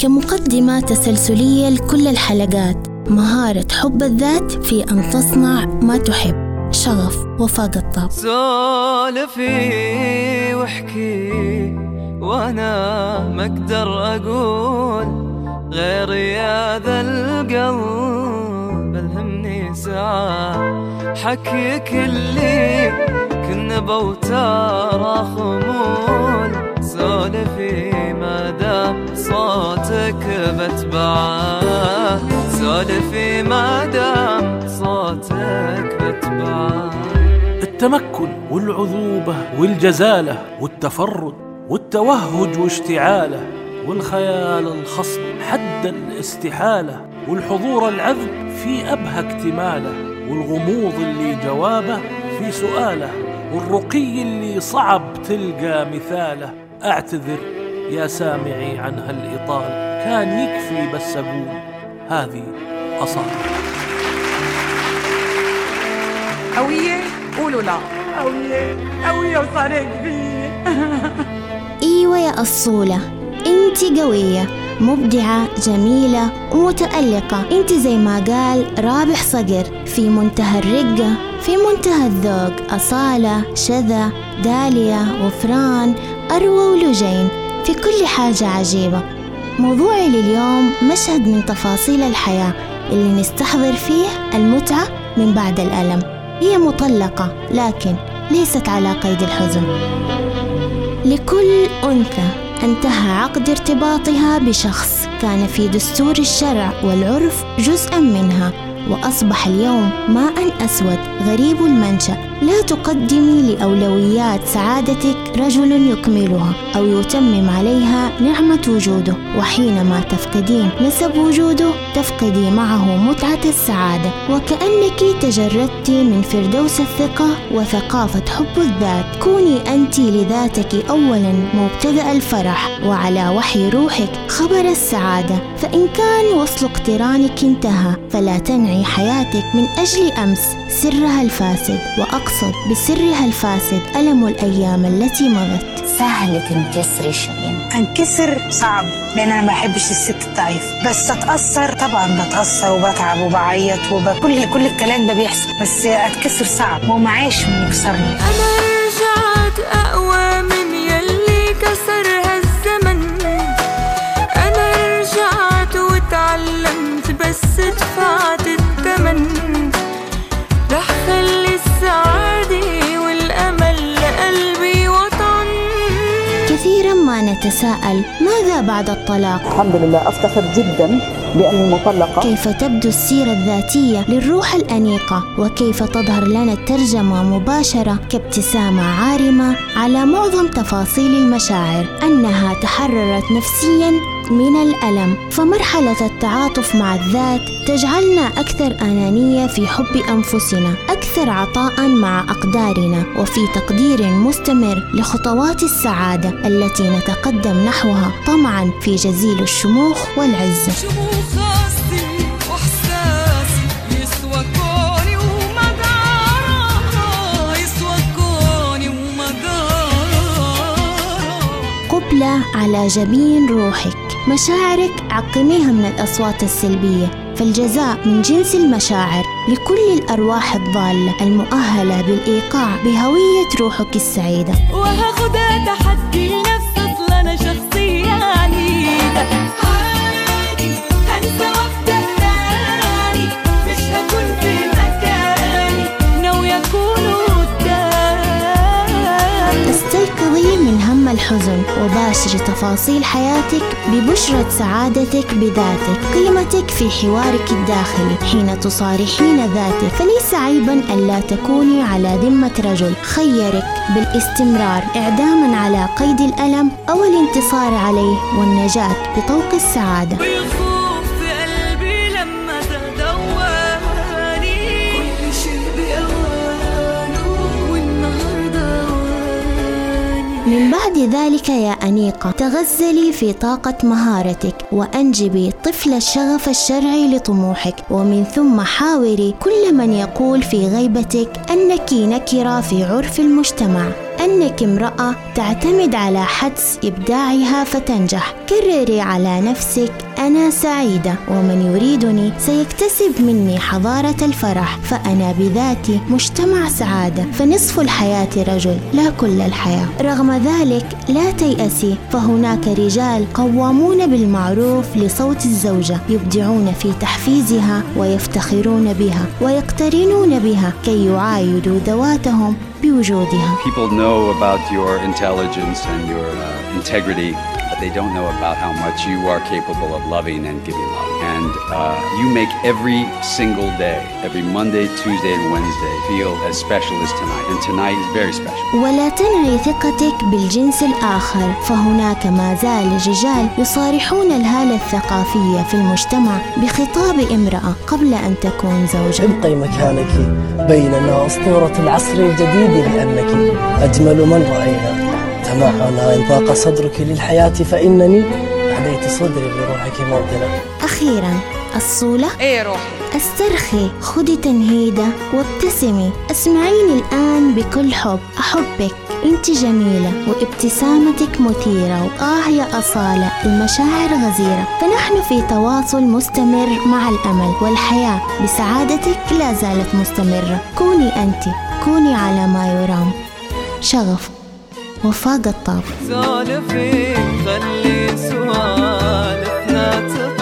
كمقدمة تسلسلية لكل الحلقات. مهارة حب الذات في أن تصنع ما تحب. شغف وفاق الطاب سولفي واحكي وأنا ما أقدر أقول غير يا ذا القلب الهمني ساعة. حكيك اللي كنا بوتار خمول سولفي ما صوتك بتبعه سولفي ما دام صوتك بتبعه التمكن والعذوبة والجزالة والتفرد والتوهج واشتعاله والخيال الخصب حد الاستحالة والحضور العذب في أبهى اكتماله والغموض اللي جوابه في سؤاله والرقي اللي صعب تلقى مثاله. أعتذر يا سامعي عن هالإطالة كان يكفي بس أقول هذه أصالة قوية قولوا لا. قوية قوية وصار كبير إيوه يا أصولة انت قوية مبدعة جميلة ومتألقة انت زي ما قال رابح صقر في منتهى الرقة في منتهى الذوق. أصالة شذا داليا وفران أروى ولجين. في كل حاجة عجيبة. موضوعي لليوم مشهد من تفاصيل الحياة اللي نستحضر فيه المتعة من بعد الألم. هي مطلقة لكن ليست على قيد الحزن. لكل أنثى انتهى عقد ارتباطها بشخص كان في دستور الشرع والعرف جزءا منها. وأصبح اليوم ماء أسود غريب المنشأ. لا تقدمي لأولويات سعادتك رجل يكملها أو يتمم عليها نعمة وجوده. وحينما تفقدين نسب وجوده تفقدي معه متعة السعادة. وكأنك تجردت من فردوس الثقة وثقافة حب الذات. كوني أنت لذاتك أولا مبتدأ الفرح. وعلى وحي روحك خبر السعادة. فإن كان وصل اقترانك انتهى فلا تنعي. حياتك من أجل أمس سرها الفاسد وأقصد بسرها الفاسد ألم الأيام التي مضت. سهل تنكسري شيرين انكسر صعب لأن أنا ما بحبش الست الضعيف. بس أتأثر طبعا بتأثر وبتعب وبعيط وكل كل الكلام ده بيحصل. بس أتكسر صعب ومعاش من يكسرني. أنا رجعت أقوى من نتساءل ماذا بعد الطلاق؟ الحمد لله أفتخر جدا بأني مطلقة كيف تبدو السيرة الذاتية للروح الأنيقة؟ وكيف تظهر لنا الترجمة مباشرة كابتسامة عارمة على معظم تفاصيل المشاعر؟ أنها تحررت نفسيا من الألم فمرحلة التعاطف مع الذات تجعلنا أكثر أنانية في حب أنفسنا أكثر عطاء مع أقدارنا وفي تقدير مستمر لخطوات السعادة التي نتقدم نحوها طمعا في جزيل الشموخ والعزة خاصي على جبين روحك. مشاعرك عقميها من الأصوات السلبية فالجزاء من جنس المشاعر. لكل الأرواح الضالة المؤهلة بالإيقاع بهوية روحك السعيدة. وهاخدها تحدي الحزن وباشري تفاصيل حياتك ببشرة سعادتك بذاتك قيمتك في حوارك الداخلي حين تصارحين ذاتك. فليس عيبا ألا تكوني على ذمة رجل. خيرك بالاستمرار إعداما على قيد الألم أو الانتصار عليه والنجاة بطوق السعادة. ذلك يا أنيقة. تغزلي في طاقة مهارتك وأنجبي طفل الشغف الشرعي لطموحك. ومن ثم حاوري كل من يقول في غيبتك أنك نكرة في عرف المجتمع. أنك امرأة تعتمد على حدس إبداعها فتنجح. كرري على نفسك أنا سعيدة ومن يريدني سيكتسب مني حضارة الفرح. فأنا بذاتي مجتمع سعادة فنصف الحياة رجل لا كل الحياة. رغم ذلك لا تيأسي. فهناك رجال قوامون بالمعروف لصوت الزوجة يبدعون في تحفيزها ويفتخرون بها ويقترنون بها كي يعايدوا ذواتهم بوجودها. People know about your intelligence and your uh, integrity, but they don't know about how much you are capable of loving and giving love. And uh, you make every single day, every Monday, Tuesday, and Wednesday feel as special as tonight. And tonight is very special. ولا تنعي ثقتك بالجنس الآخر فهناك ما زال رجال يصارحون الهالة الثقافية في المجتمع بخطاب امرأة قبل أن تكون زوجة ابقي مكانك بيننا أسطورة العصر الجديد لأنك أجمل من رأينا تمعن إن ضاق صدرك للحياة فإنني أهديت صدري لروحك موطنا أخيرا الصولة إيه روحي؟ استرخي خدي تنهيدة وابتسمي. اسمعيني الآن بكل حب أحبك. أنت جميلة وابتسامتك مثيرة وآه يا أصالة المشاعر غزيرة. فنحن في تواصل مستمر مع الأمل والحياة. بسعادتك لا زالت مستمرة. كوني أنت كوني على ما يرام. شغف. وفاء قطار سولفي خلي سوالفنا تطلع.